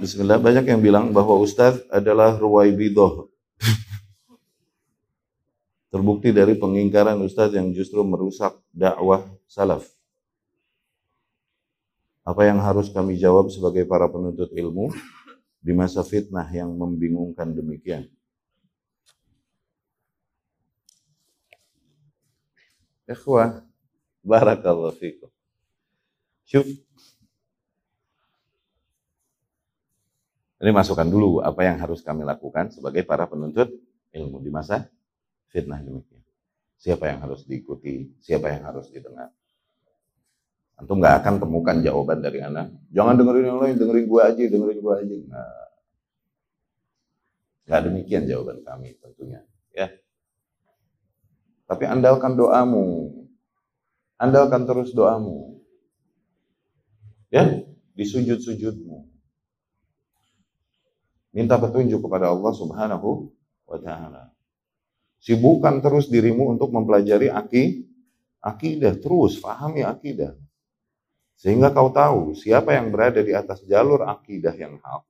Bismillah, banyak yang bilang bahwa Ustadz adalah ruwaibidoh. Terbukti dari pengingkaran Ustadz yang justru merusak dakwah salaf. Apa yang harus kami jawab sebagai para penuntut ilmu di masa fitnah yang membingungkan demikian? Ikhwah, barakallahu fikum. Syuf. Ini masukkan dulu apa yang harus kami lakukan sebagai para penuntut ilmu di masa fitnah demikian. Siapa yang harus diikuti, siapa yang harus didengar. Antum nggak akan temukan jawaban dari anak. Jangan dengerin yang lain, dengerin gua aja, dengerin gua aja. Nah, nggak demikian jawaban kami tentunya. Ya, tapi andalkan doamu. Andalkan terus doamu. Ya, di sujud-sujudmu. Minta petunjuk kepada Allah Subhanahu wa taala. Sibukkan terus dirimu untuk mempelajari aki, akidah terus, pahami akidah. Sehingga kau tahu siapa yang berada di atas jalur akidah yang hak,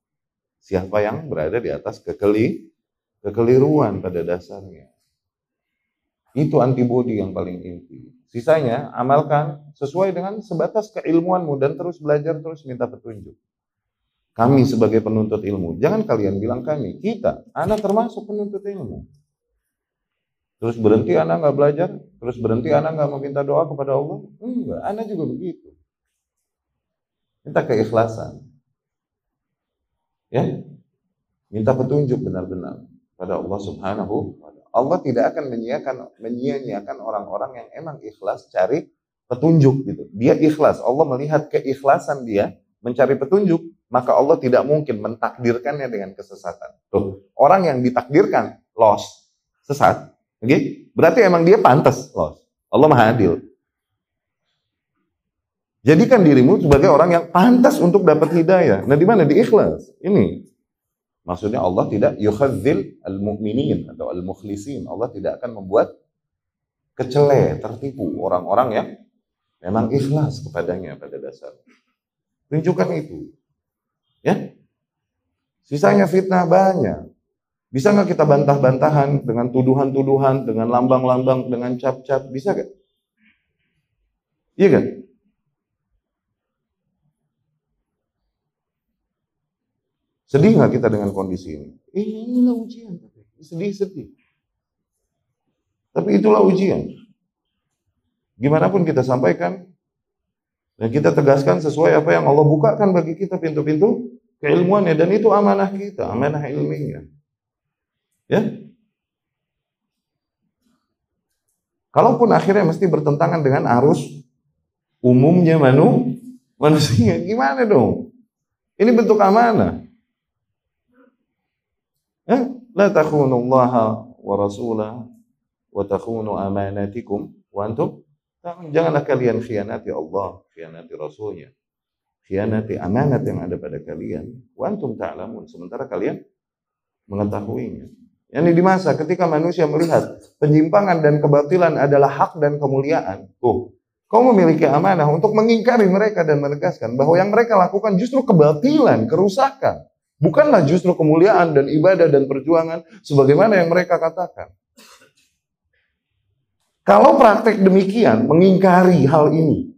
siapa yang berada di atas kekeli, kekeliruan pada dasarnya. Itu antibodi yang paling inti. Sisanya amalkan sesuai dengan sebatas keilmuanmu dan terus belajar terus minta petunjuk. Kami sebagai penuntut ilmu, jangan kalian bilang kami, kita, anak termasuk penuntut ilmu. Terus berhenti anak nggak belajar, terus berhenti anak nggak meminta doa kepada Allah. Enggak, anak juga begitu. Minta keikhlasan. Ya, minta petunjuk benar-benar pada Allah Subhanahu wa Allah tidak akan menyia-nyiakan menyia-nyiakan orang-orang yang emang ikhlas cari petunjuk gitu. Dia ikhlas, Allah melihat keikhlasan dia mencari petunjuk, maka Allah tidak mungkin mentakdirkannya dengan kesesatan. Tuh, orang yang ditakdirkan loss, sesat, oke? Okay? Berarti emang dia pantas loss. Allah Maha Adil. Jadikan dirimu sebagai orang yang pantas untuk dapat hidayah. Nah, di mana? Di ikhlas. Ini Maksudnya Allah tidak yukhadzil al-mu'minin atau al-mukhlisin. Allah tidak akan membuat kecele, tertipu orang-orang yang memang ikhlas kepadanya pada dasar. Tunjukkan itu. Ya. Sisanya fitnah banyak. Bisa nggak kita bantah-bantahan dengan tuduhan-tuduhan, dengan lambang-lambang, dengan cap-cap? Bisa nggak? Iya kan? Sedih nggak kita dengan kondisi ini? Eh, inilah ujian. Sedih-sedih. Tapi itulah ujian. Gimana pun kita sampaikan, dan kita tegaskan sesuai apa yang Allah bukakan bagi kita pintu-pintu keilmuannya. Dan itu amanah kita, amanah ilminya. Ya, Kalaupun akhirnya mesti bertentangan dengan arus umumnya manu, manusia, gimana dong? Ini bentuk amanah. Eh? La takhunu Allah wa rasulah wa takhunu amanatikum wa antum janganlah kalian khianati Allah, khianati Rasulnya, khianati amanat yang ada pada kalian. Wa antum ta'lamun, sementara kalian mengetahuinya. Yang di masa ketika manusia melihat penyimpangan dan kebatilan adalah hak dan kemuliaan. Tuh, kau memiliki amanah untuk mengingkari mereka dan menegaskan bahwa yang mereka lakukan justru kebatilan, kerusakan. Bukanlah justru kemuliaan dan ibadah dan perjuangan sebagaimana yang mereka katakan. Kalau praktek demikian, mengingkari hal ini,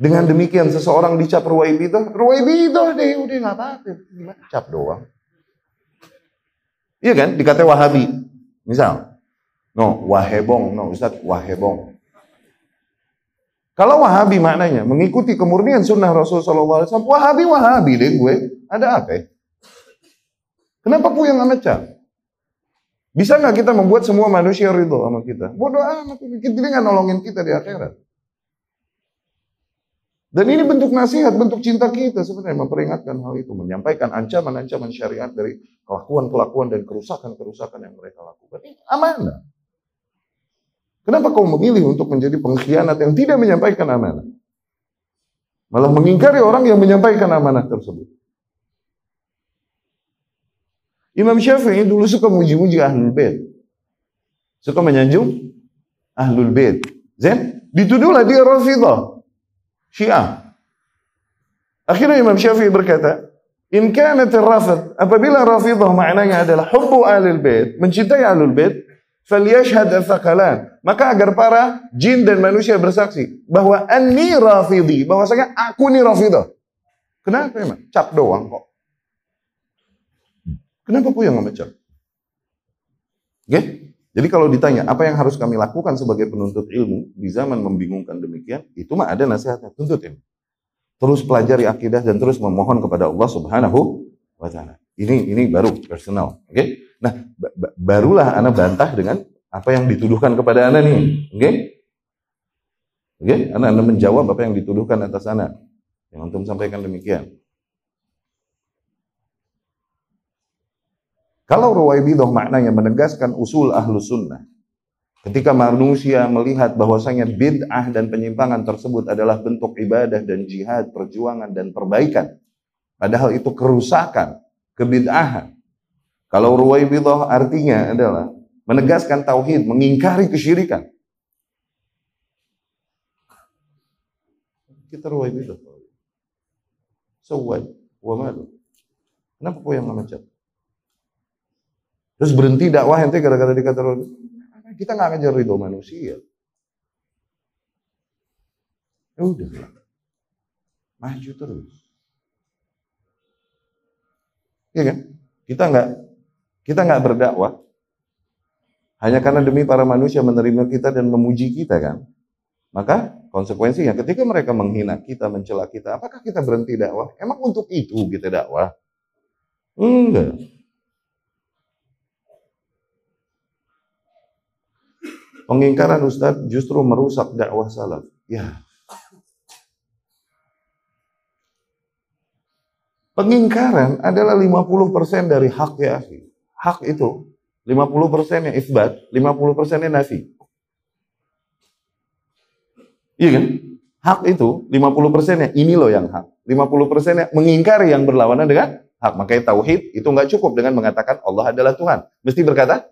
dengan demikian seseorang dicap ruwaibidah, ruwaibidah deh, udah nggak apa-apa, gimana cap doang. Iya kan, dikata wahabi, misal, no wahebong, no Ustaz wahebong. Kalau wahabi maknanya mengikuti kemurnian sunnah Rasulullah SAW, wahabi wahabi deh gue, ada apa ya? Kenapa yang ngecap? Bisa nggak kita membuat semua manusia ridho sama kita? Bodoh amat, kita nggak nolongin kita di akhirat. Dan ini bentuk nasihat, bentuk cinta kita sebenarnya memperingatkan hal itu, menyampaikan ancaman-ancaman syariat dari kelakuan-kelakuan dan kerusakan-kerusakan yang mereka lakukan. Ini amanah. Kenapa kau memilih untuk menjadi pengkhianat yang tidak menyampaikan amanah? Malah mengingkari orang yang menyampaikan amanah tersebut. Imam Syafi'i dulu suka muji-muji ahlul bait. Suka menyanjung ahlul bait. Zen, dituduhlah dia Rafidah. Syiah. Akhirnya Imam Syafi'i berkata, In kanat rafid, apabila rafidah maknanya adalah hubbu alil bait, mencintai alul bait, falyashhad al Maka agar para jin dan manusia bersaksi bahwa anni rafidi, bahwasanya aku ni rafidah. Kenapa emang? Cap doang kok. Kenapa yang ngecap? Oke? Jadi kalau ditanya apa yang harus kami lakukan sebagai penuntut ilmu di zaman membingungkan demikian, itu mah ada nasihatnya, tuntut ilmu terus pelajari akidah dan terus memohon kepada Allah Subhanahu wa taala. Ini ini baru personal, oke? Okay? Nah, barulah Anda bantah dengan apa yang dituduhkan kepada Anda nih, oke? Okay? Oke, okay? Anda, anda menjawab apa yang dituduhkan atas Anda. Yang untuk sampaikan demikian. Kalau ruwaibidah maknanya menegaskan usul ahlu sunnah, Ketika manusia melihat bahwasanya bid'ah dan penyimpangan tersebut adalah bentuk ibadah dan jihad, perjuangan dan perbaikan. Padahal itu kerusakan, kebid'ahan. Kalau ruwaibidah artinya adalah menegaskan tauhid, mengingkari kesyirikan. Kita ruwaibidah. Sewaj, wa malu. Kenapa kau yang memecat? Terus berhenti dakwah ente gara-gara dikata kita nggak ngejar ridho manusia. Ya udah, maju terus. Iya kan? Kita nggak kita nggak berdakwah hanya karena demi para manusia menerima kita dan memuji kita kan. Maka konsekuensinya ketika mereka menghina kita, mencela kita, apakah kita berhenti dakwah? Emang untuk itu kita dakwah? Enggak. Pengingkaran Ustaz justru merusak dakwah salaf. Ya. Pengingkaran adalah 50% dari hak ya. Hak itu 50% yang isbat, 50% yang nafi. Iya kan? Hak itu 50% yang ini loh yang hak. 50% yang mengingkari yang berlawanan dengan hak. Makanya tauhid itu nggak cukup dengan mengatakan Allah adalah Tuhan. Mesti berkata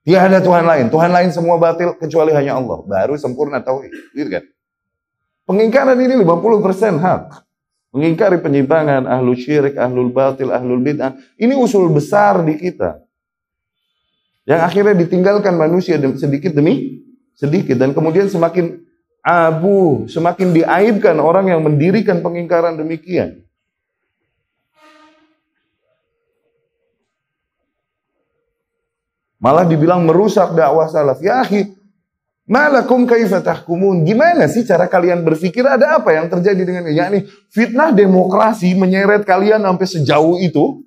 tidak ada Tuhan lain. Tuhan lain semua batil kecuali hanya Allah. Baru sempurna tauhid. Gitu kan? Pengingkaran ini 50% hak. Mengingkari penyimpangan, ahlu syirik, ahlul batil, ahlul bid'ah. Ini usul besar di kita. Yang akhirnya ditinggalkan manusia sedikit demi sedikit. Dan kemudian semakin abu, semakin diaibkan orang yang mendirikan pengingkaran demikian. Malah dibilang merusak dakwah salaf. Ya akhi, malakum kaifa tahkumun? Gimana sih cara kalian berpikir? Ada apa yang terjadi dengan ini? yakni fitnah demokrasi menyeret kalian sampai sejauh itu.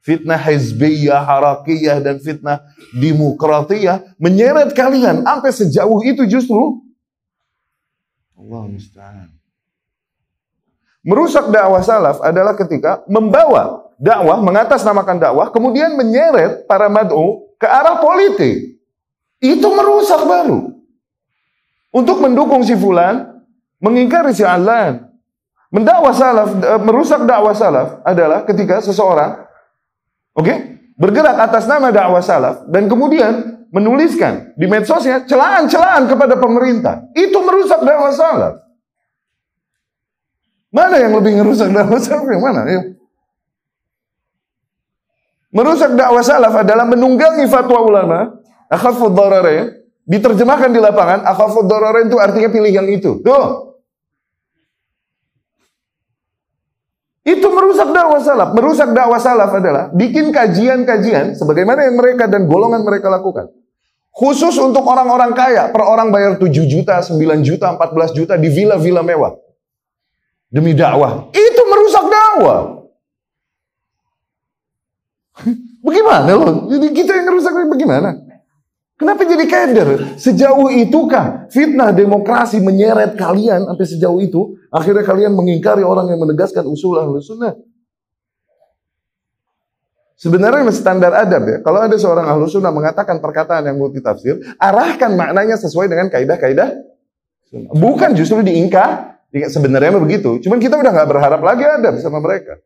Fitnah hizbiyah, harakiyah, dan fitnah demokratiyah menyeret kalian sampai sejauh itu justru. Allah musta'an. Merusak dakwah salaf adalah ketika membawa dakwah, mengatasnamakan dakwah, kemudian menyeret para mad'u ke arah politik, itu merusak baru. Untuk mendukung si fulan, mengingkari si alan. Mendakwah salaf, eh, merusak dakwah salaf adalah ketika seseorang, oke, okay, bergerak atas nama dakwah salaf dan kemudian menuliskan di medsosnya celaan-celaan kepada pemerintah. Itu merusak dakwah salaf. Mana yang lebih merusak dakwah salaf? Yang mana? Yuk. Merusak dakwah salaf adalah menunggangi fatwa ulama, akhafud dararain, diterjemahkan di lapangan, akhafud dararain itu artinya pilih yang itu. Tuh. Itu merusak dakwah salaf. Merusak dakwah salaf adalah bikin kajian-kajian sebagaimana yang mereka dan golongan mereka lakukan. Khusus untuk orang-orang kaya, per orang bayar 7 juta, 9 juta, 14 juta di villa-villa mewah. Demi dakwah. Itu merusak dakwah. Bagaimana loh? Jadi kita yang ngerusak bagaimana? Kenapa jadi keder? Sejauh itukah fitnah demokrasi menyeret kalian sampai sejauh itu? Akhirnya kalian mengingkari orang yang menegaskan usul ahlu sunnah. Sebenarnya standar adab ya. Kalau ada seorang ahlu sunnah mengatakan perkataan yang multi tafsir, arahkan maknanya sesuai dengan kaidah-kaidah. Bukan justru diingkar. Sebenarnya begitu. Cuman kita udah nggak berharap lagi adab sama mereka.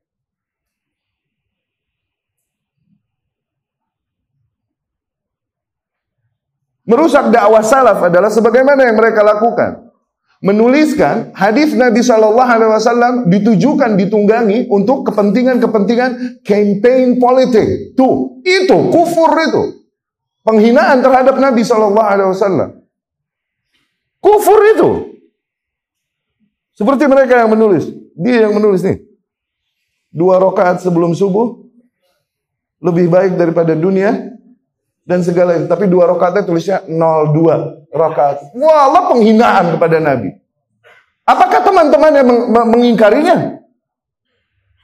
Merusak dakwah salaf adalah sebagaimana yang mereka lakukan. menuliskan hadis Nabi Shallallahu Alaihi Wasallam ditujukan ditunggangi untuk kepentingan-kepentingan campaign politik. Tuh, itu kufur itu. Penghinaan terhadap Nabi Shallallahu Alaihi Wasallam. Kufur itu. Seperti mereka yang menulis. Dia yang menulis nih. Dua rakaat sebelum subuh lebih baik daripada dunia dan segala itu. Tapi dua rakaatnya tulisnya 02 rakaat. Wah, penghinaan kepada Nabi. Apakah teman-teman yang mengingkarinya?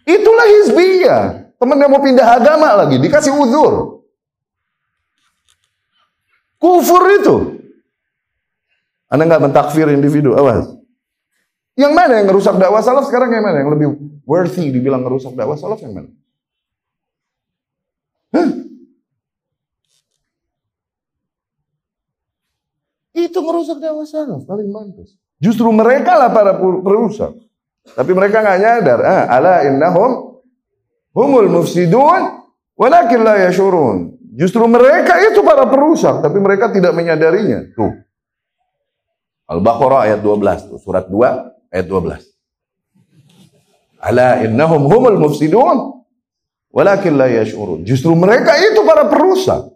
Itulah hizbiyah. Teman yang mau pindah agama lagi, dikasih uzur. Kufur itu. Anda nggak mentakfir individu, awas. Yang mana yang ngerusak dakwah salaf sekarang yang mana? Yang lebih worthy dibilang ngerusak dakwah salaf yang mana? Hah? Itu ngerusak dakwah salaf, paling mantus. Justru mereka lah para perusak. Tapi mereka nggak nyadar. Ah, ala innahum humul mufsidun walakin la yashurun. Justru mereka itu para perusak, tapi mereka tidak menyadarinya. Tuh. Al-Baqarah ayat 12, tuh. surat 2 ayat 12. Ala innahum humul mufsidun walakin la yashurun. Justru mereka itu para perusak.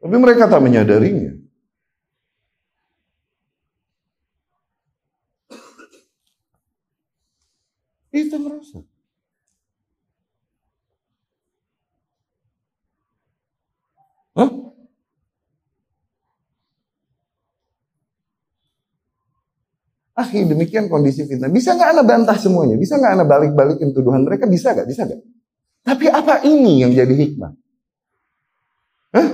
Tapi mereka tak menyadarinya. Itu merusak. Akhi, demikian kondisi fitnah. Bisa nggak anda bantah semuanya? Bisa nggak anda balik-balikin tuduhan mereka? Bisa nggak? Bisa nggak? Tapi apa ini yang jadi hikmah? Hah?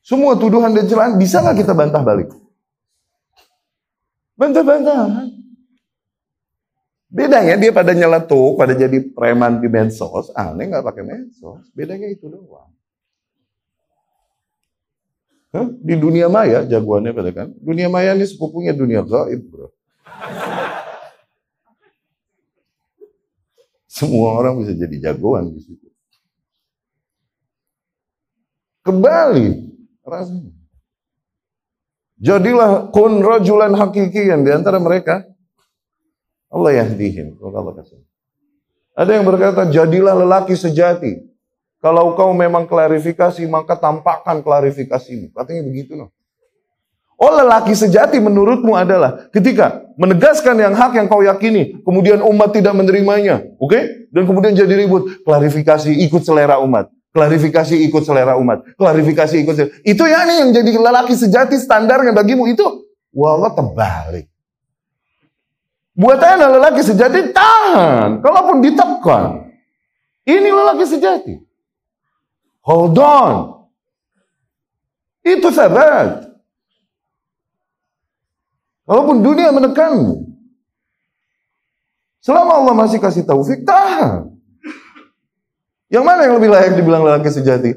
Semua tuduhan dan celaan bisa nggak kita bantah balik? Bantah-bantah. Bedanya dia pada nyeletuk, pada jadi preman di medsos, aneh nggak pakai medsos. Bedanya itu doang. Hah? Di dunia maya jagoannya pada kan. Dunia maya ini sepupunya dunia gaib, bro. Semua orang bisa jadi jagoan di situ. Kembali rasanya. Jadilah kun rajulan hakikian di antara mereka Allah yahdihim. Allah kasih. Ada yang berkata, jadilah lelaki sejati. Kalau kau memang klarifikasi, maka tampakkan klarifikasimu. Katanya begitu loh. Oh lelaki sejati menurutmu adalah ketika menegaskan yang hak yang kau yakini, kemudian umat tidak menerimanya, oke? Okay? Dan kemudian jadi ribut, klarifikasi ikut selera umat, klarifikasi ikut selera umat, klarifikasi ikut selera. Itu ya nih yang jadi lelaki sejati standarnya bagimu itu. Wallah terbalik. Buat anak lelaki sejati tahan. Kalaupun ditekan. Ini lelaki sejati. Hold on. Itu sahabat. Walaupun dunia menekanmu. Selama Allah masih kasih taufik, tahan. Yang mana yang lebih layak dibilang lelaki sejati?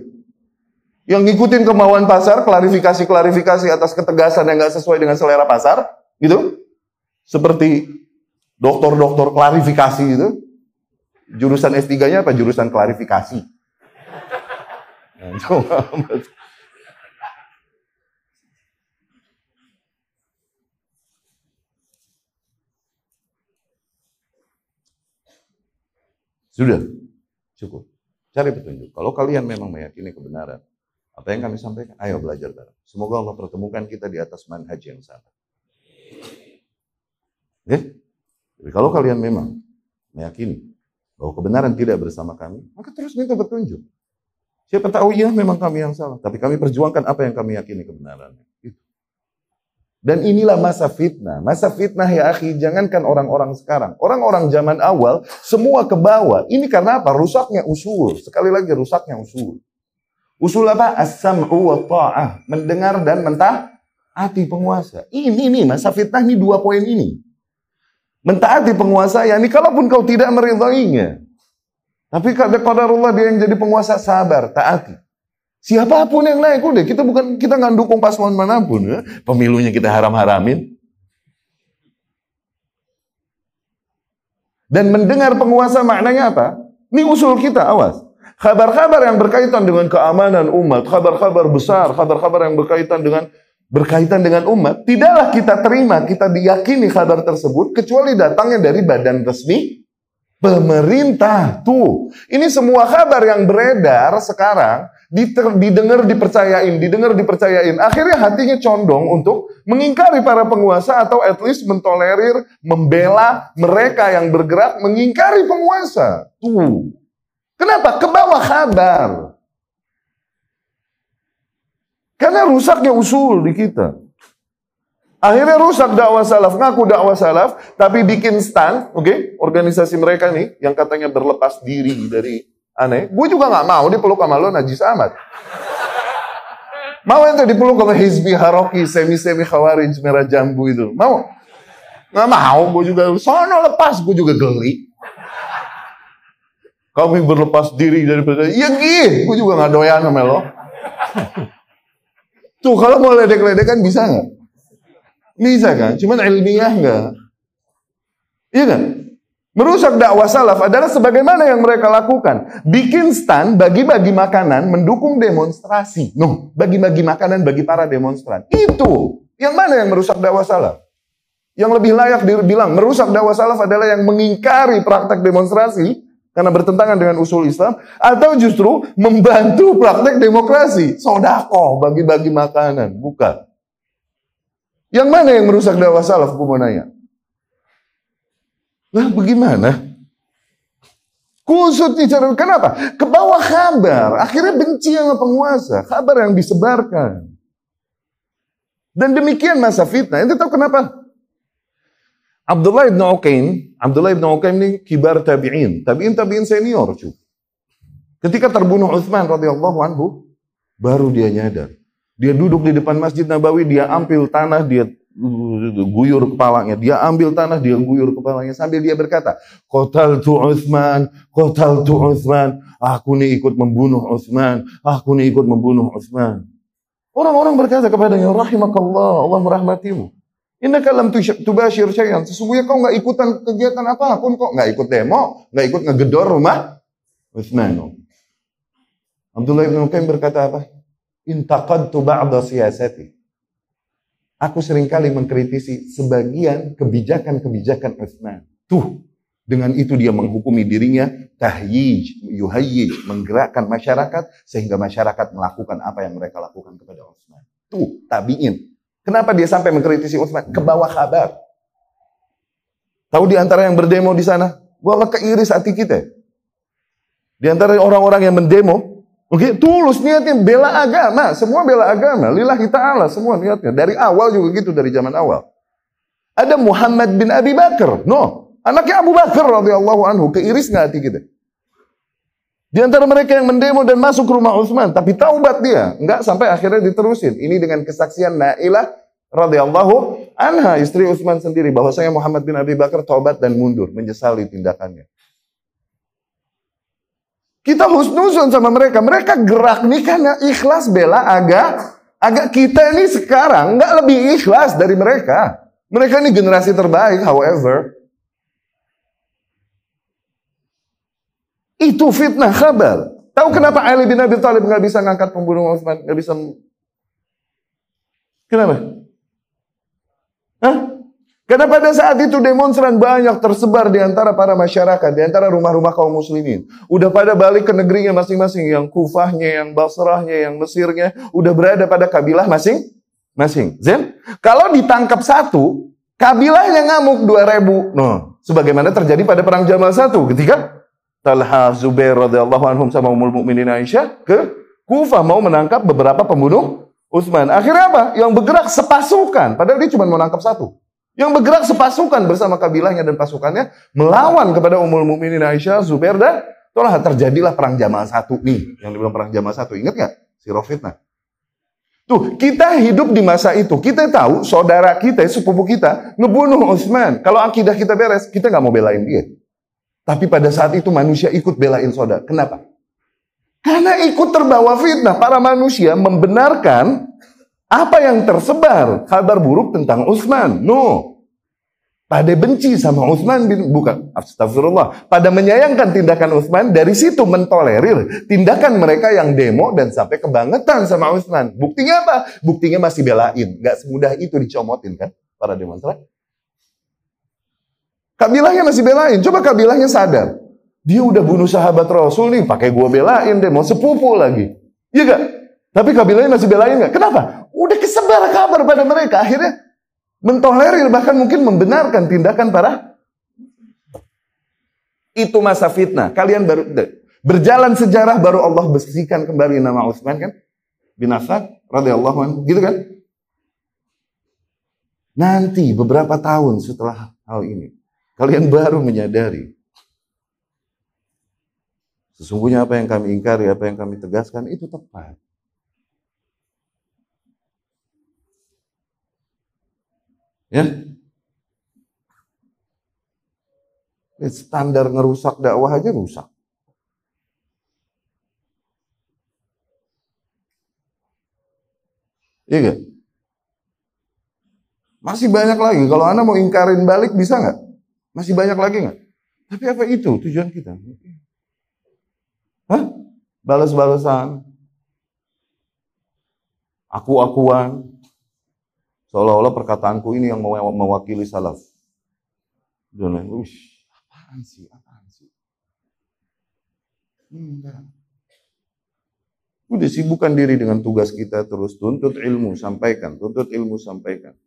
Yang ngikutin kemauan pasar, klarifikasi-klarifikasi atas ketegasan yang gak sesuai dengan selera pasar, gitu? Seperti dokter-dokter klarifikasi itu. Jurusan S3-nya apa? Jurusan klarifikasi. Sudah, cukup. Cari petunjuk. Kalau kalian memang meyakini kebenaran, apa yang kami sampaikan, ayo belajar bareng. Semoga Allah pertemukan kita di atas manhaj yang sama. Ya? Jadi kalau kalian memang meyakini bahwa kebenaran tidak bersama kami, maka terus minta petunjuk. Siapa tahu ya memang kami yang salah, tapi kami perjuangkan apa yang kami yakini kebenarannya. Itu. Dan inilah masa fitnah. Masa fitnah ya akhi, jangankan orang-orang sekarang. Orang-orang zaman awal, semua ke bawah. Ini karena apa? Rusaknya usul. Sekali lagi rusaknya usul. Usul apa? As-sam'u wa ta'ah. Mendengar dan mentah hati penguasa. Ini nih masa fitnah ini dua poin ini. Mentaati penguasa ya ini kalaupun kau tidak meridainya. Tapi kata Allah dia yang jadi penguasa sabar, taati. Siapa pun yang naik udah kita bukan kita nggak dukung paslon mana pun ya. Pemilunya kita haram-haramin. Dan mendengar penguasa maknanya apa? Ini usul kita, awas. Kabar-kabar yang berkaitan dengan keamanan umat, kabar-kabar besar, kabar-kabar yang berkaitan dengan berkaitan dengan umat, tidaklah kita terima, kita diyakini kabar tersebut kecuali datangnya dari badan resmi pemerintah. Tuh, ini semua kabar yang beredar sekarang didengar dipercayain, didengar dipercayain. Akhirnya hatinya condong untuk mengingkari para penguasa atau at least mentolerir, membela mereka yang bergerak mengingkari penguasa. Tuh. Kenapa? Ke bawah kabar. Karena rusaknya usul di kita. Akhirnya rusak dakwah salaf, ngaku dakwah salaf, tapi bikin stand, oke, okay? organisasi mereka nih, yang katanya berlepas diri dari aneh. Gue juga nggak mau dipeluk sama lo najis amat. Mau ente dipeluk sama Hizbi Haroki, semi-semi khawarij merah jambu itu. Mau? Nggak mau, gue juga. Soalnya lepas, gue juga geli. Kami berlepas diri dari Iya gih, gue juga nggak doyan sama lo. Tuh kalau mau ledek-ledek kan bisa nggak? Bisa kan? Cuman ilmiah nggak? Iya kan? Merusak dakwah salaf adalah sebagaimana yang mereka lakukan. Bikin stand, bagi-bagi makanan, mendukung demonstrasi. No, bagi-bagi makanan bagi para demonstran. Itu. Yang mana yang merusak dakwah salaf? Yang lebih layak dibilang merusak dakwah salaf adalah yang mengingkari praktek demonstrasi karena bertentangan dengan usul Islam atau justru membantu praktek demokrasi. Sodako bagi-bagi makanan. Bukan. Yang mana yang merusak dakwah salaf gue mau nanya lah bagaimana? Kusut cara kenapa? Ke bawah kabar akhirnya benci sama penguasa. Kabar yang disebarkan. Dan demikian masa fitnah. Itu tahu kenapa Abdullah ibn Uqaim, Abdullah ibn Uqaim ini kibar tabi'in, tabi'in tabi'in senior cuy. Ketika terbunuh Uthman radhiyallahu anhu, baru dia nyadar. Dia duduk di depan Masjid Nabawi, dia ambil tanah, dia guyur kepalanya. Dia ambil tanah, dia guyur kepalanya sambil dia berkata, "Qatal tu Utsman, qatal tu Utsman. Aku nih ikut membunuh Utsman, aku nih ikut membunuh Utsman." Orang-orang berkata kepadanya, "Rahimakallah, Allah merahmatimu." Inna kalam tubashir syai'an. Sesungguhnya kau nggak ikutan kegiatan apa pun kok. Nggak ikut demo, nggak ikut ngegedor rumah Uthman. Abdullah bin Uqaim berkata apa? Intaqadtu ba'da siyasati. Aku sering kali mengkritisi sebagian kebijakan-kebijakan Uthman. Tuh, dengan itu dia menghukumi dirinya tahyij, yuhayyij, menggerakkan masyarakat sehingga masyarakat melakukan apa yang mereka lakukan kepada Uthman. Tuh, tabiin. Kenapa dia sampai mengkritisi Utsman? Ke bawah kabar. Tahu di antara yang berdemo di sana? Gua keiris hati kita. Di antara orang-orang yang mendemo, okay, tulus niatnya bela agama, semua bela agama, lillahi ta'ala, semua niatnya. Dari awal juga gitu, dari zaman awal. Ada Muhammad bin Abi Bakar, no, anaknya Abu Bakar radhiyallahu anhu, keiris nggak hati kita? Di antara mereka yang mendemo dan masuk ke rumah Utsman, tapi taubat dia, enggak sampai akhirnya diterusin. Ini dengan kesaksian Nailah radhiyallahu anha istri Utsman sendiri bahwasanya Muhammad bin Abi Bakar taubat dan mundur, menyesali tindakannya. Kita husnuzon sama mereka. Mereka gerak nih karena ikhlas bela agak agak kita ini sekarang nggak lebih ikhlas dari mereka. Mereka ini generasi terbaik, however. Itu fitnah kabar. Tahu kenapa Ali bin Abi Thalib nggak bisa ngangkat pembunuh Utsman? Nggak bisa. Kenapa? Hah? Karena pada saat itu demonstran banyak tersebar di antara para masyarakat, di antara rumah-rumah kaum muslimin. Udah pada balik ke negerinya masing-masing, yang Kufahnya, yang Basrahnya, yang Mesirnya, udah berada pada kabilah masing-masing. Zen, kalau ditangkap satu, kabilahnya ngamuk dua ribu. No, sebagaimana terjadi pada perang Jamal satu ketika Talha Zubair radhiyallahu anhum sama Ummul Mukminin Aisyah ke Kufah mau menangkap beberapa pembunuh Utsman. Akhirnya apa? Yang bergerak sepasukan, padahal dia cuma mau nangkap satu. Yang bergerak sepasukan bersama kabilahnya dan pasukannya melawan kepada Ummul Mukminin Aisyah, Zubair dan Talha terjadilah perang Jamal satu nih, yang dibilang perang Jamal satu. Ingat nggak? Si Rofitna. Tuh, kita hidup di masa itu. Kita tahu saudara kita, sepupu kita, ngebunuh Utsman. Kalau akidah kita beres, kita nggak mau belain dia. Tapi pada saat itu manusia ikut belain saudara. Kenapa? Karena ikut terbawa fitnah. Para manusia membenarkan apa yang tersebar. Kabar buruk tentang Utsman. No. pada benci sama Utsman bin bukan astagfirullah, pada menyayangkan tindakan Utsman dari situ mentolerir tindakan mereka yang demo dan sampai kebangetan sama Utsman. Buktinya apa? Buktinya masih belain, nggak semudah itu dicomotin kan para demonstran. Kabilahnya masih belain, coba kabilahnya sadar. Dia udah bunuh sahabat Rasul nih, pakai gua belain deh, mau sepupu lagi. Iya gak? Tapi kabilahnya masih belain gak? Kenapa? Udah kesebar kabar pada mereka, akhirnya mentolerir bahkan mungkin membenarkan tindakan para itu masa fitnah. Kalian baru berjalan sejarah baru Allah bersihkan kembali nama Utsman kan? Bin Affan radhiyallahu anhu, gitu kan? Nanti beberapa tahun setelah hal ini, kalian baru menyadari sesungguhnya apa yang kami ingkari, apa yang kami tegaskan itu tepat. Ya. Standar ngerusak dakwah aja rusak. Iya? Masih banyak lagi. Kalau Anda mau ingkarin balik bisa nggak? Masih banyak lagi nggak? Tapi apa itu tujuan kita? Hah? Balas-balasan. Aku-akuan. Seolah-olah perkataanku ini yang mewakili salaf. Dan ush, apaan sih, apaan sih? Enggak. Udah sibukkan diri dengan tugas kita terus tuntut ilmu, sampaikan, tuntut ilmu, sampaikan.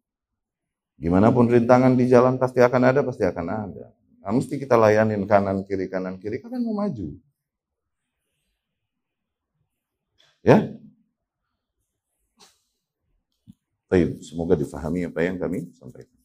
Gimana pun rintangan di jalan pasti akan ada, pasti akan ada. Nah, mesti kita layanin kanan kiri kanan kiri, kan mau maju. Ya, Baik, semoga difahami apa yang kami sampaikan.